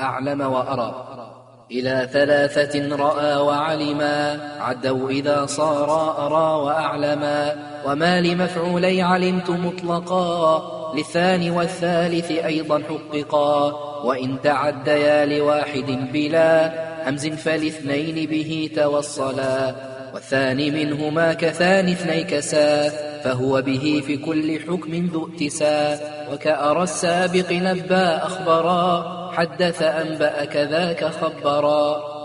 أعلم وأرى. إلى ثلاثة رأى وعلما عدوا إذا صارا أرى وأعلما. وما لمفعولي علمت مطلقا. للثاني والثالث أيضا حققا. وإن تعديا لواحد بلا همز فالاثنين به توصلا. والثاني منهما كثاني اثني كسا فهو به في كل حكم ذو اتسا. وكأرى السابق نبا أخبرا. حدث أنبأ كذاك خبرا.